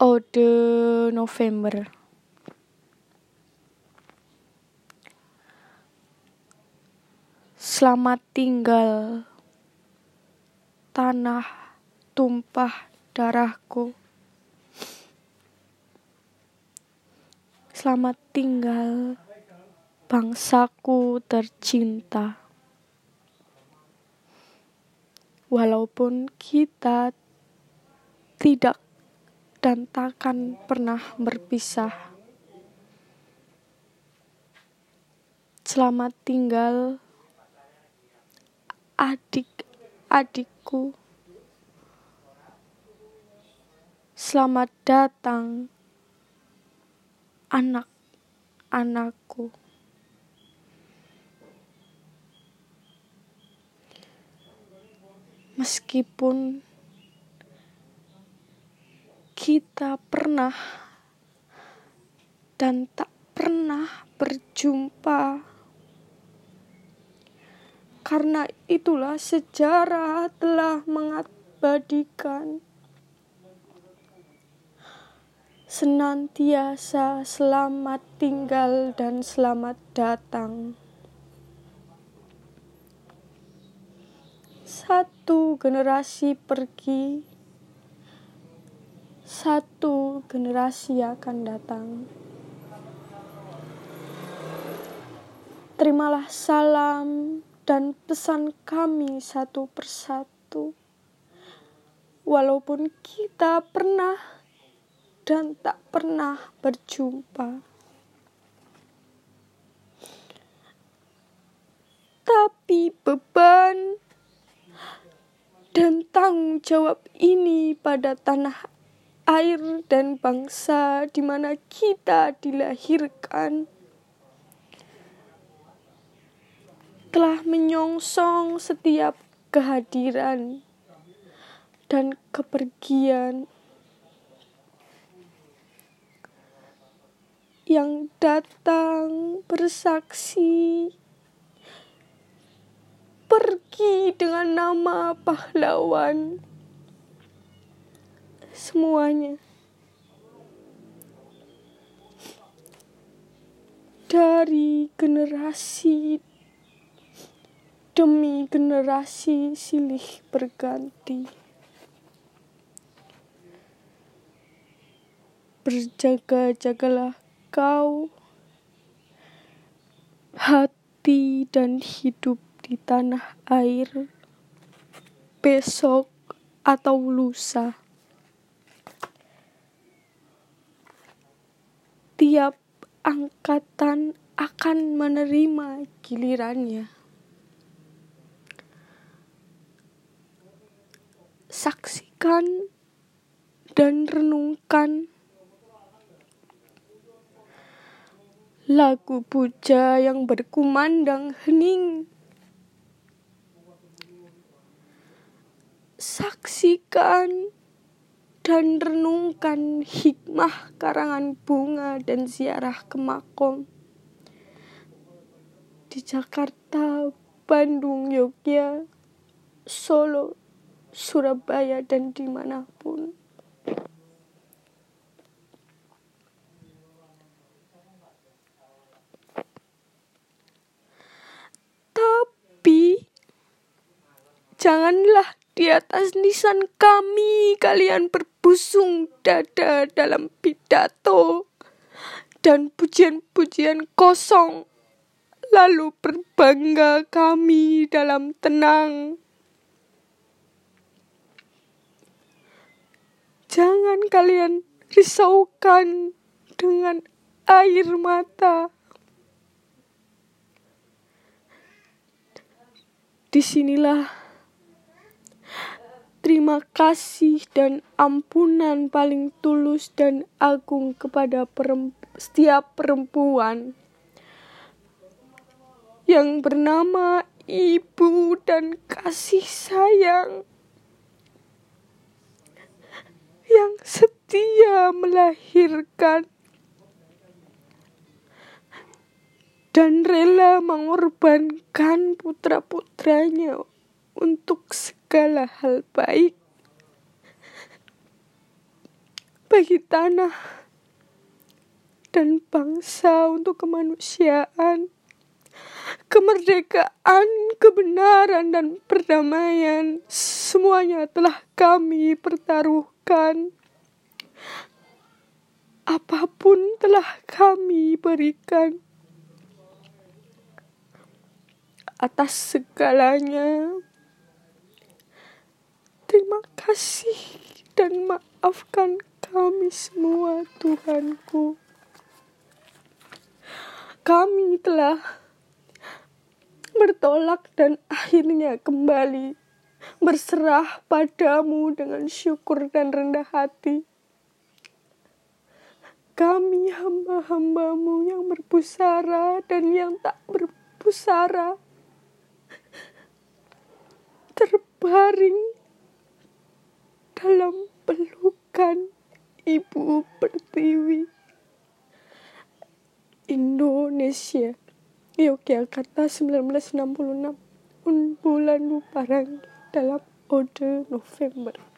Ode November. Selamat tinggal tanah tumpah darahku. Selamat tinggal bangsaku tercinta. Walaupun kita tidak dan takkan pernah berpisah. Selamat tinggal adik-adikku. Selamat datang anak-anakku. Meskipun kita pernah dan tak pernah berjumpa. Karena itulah sejarah telah mengabadikan senantiasa selamat tinggal dan selamat datang. Satu generasi pergi, satu generasi akan datang. Terimalah salam dan pesan kami satu persatu, walaupun kita pernah dan tak pernah berjumpa. Tapi beban dan tanggung jawab ini pada tanah air dan bangsa di mana kita dilahirkan. Telah menyongsong setiap kehadiran dan kepergian yang datang bersaksi pergi dengan nama pahlawan semuanya. Dari generasi demi generasi silih berganti. Berjaga-jagalah kau, hati dan hidup di tanah air besok atau lusa. Tiap angkatan akan menerima gilirannya. Saksikan dan renungkan lagu puja yang berkumandang hening. Saksikan dan renungkan hikmah karangan bunga dan ziarah ke makom di Jakarta, Bandung, Yogyakarta, Solo, Surabaya, dan di mana pun. Tapi, janganlah di atas nisan kami kalian berbusung dada dalam pidato dan pujian-pujian kosong. Lalu berbangga kami dalam tenang. Jangan kalian risaukan dengan air mata. Di sinilah Terima kasih dan ampunan paling tulus dan agung kepada perempu, setiap perempuan. Yang bernama ibu dan kasih sayang. Yang setia melahirkan. Dan rela mengorbankan putra-putranya untuk segala hal baik bagi tanah dan bangsa untuk kemanusiaan, kemerdekaan, kebenaran, dan perdamaian. Semuanya telah kami pertaruhkan. Apa pun telah kami berikan atas segalanya. Terima kasih dan maafkan kami semua, Tuhanku kami telah bertolak dan akhirnya kembali berserah padamu dengan syukur dan rendah hati. Kami hamba-hambamu yang berpusara dan yang tak berpusara terbaring dalam pelukan Ibu Pertiwi. Indonesia Yogyakarta 1966 bulan Parang dalam Ode November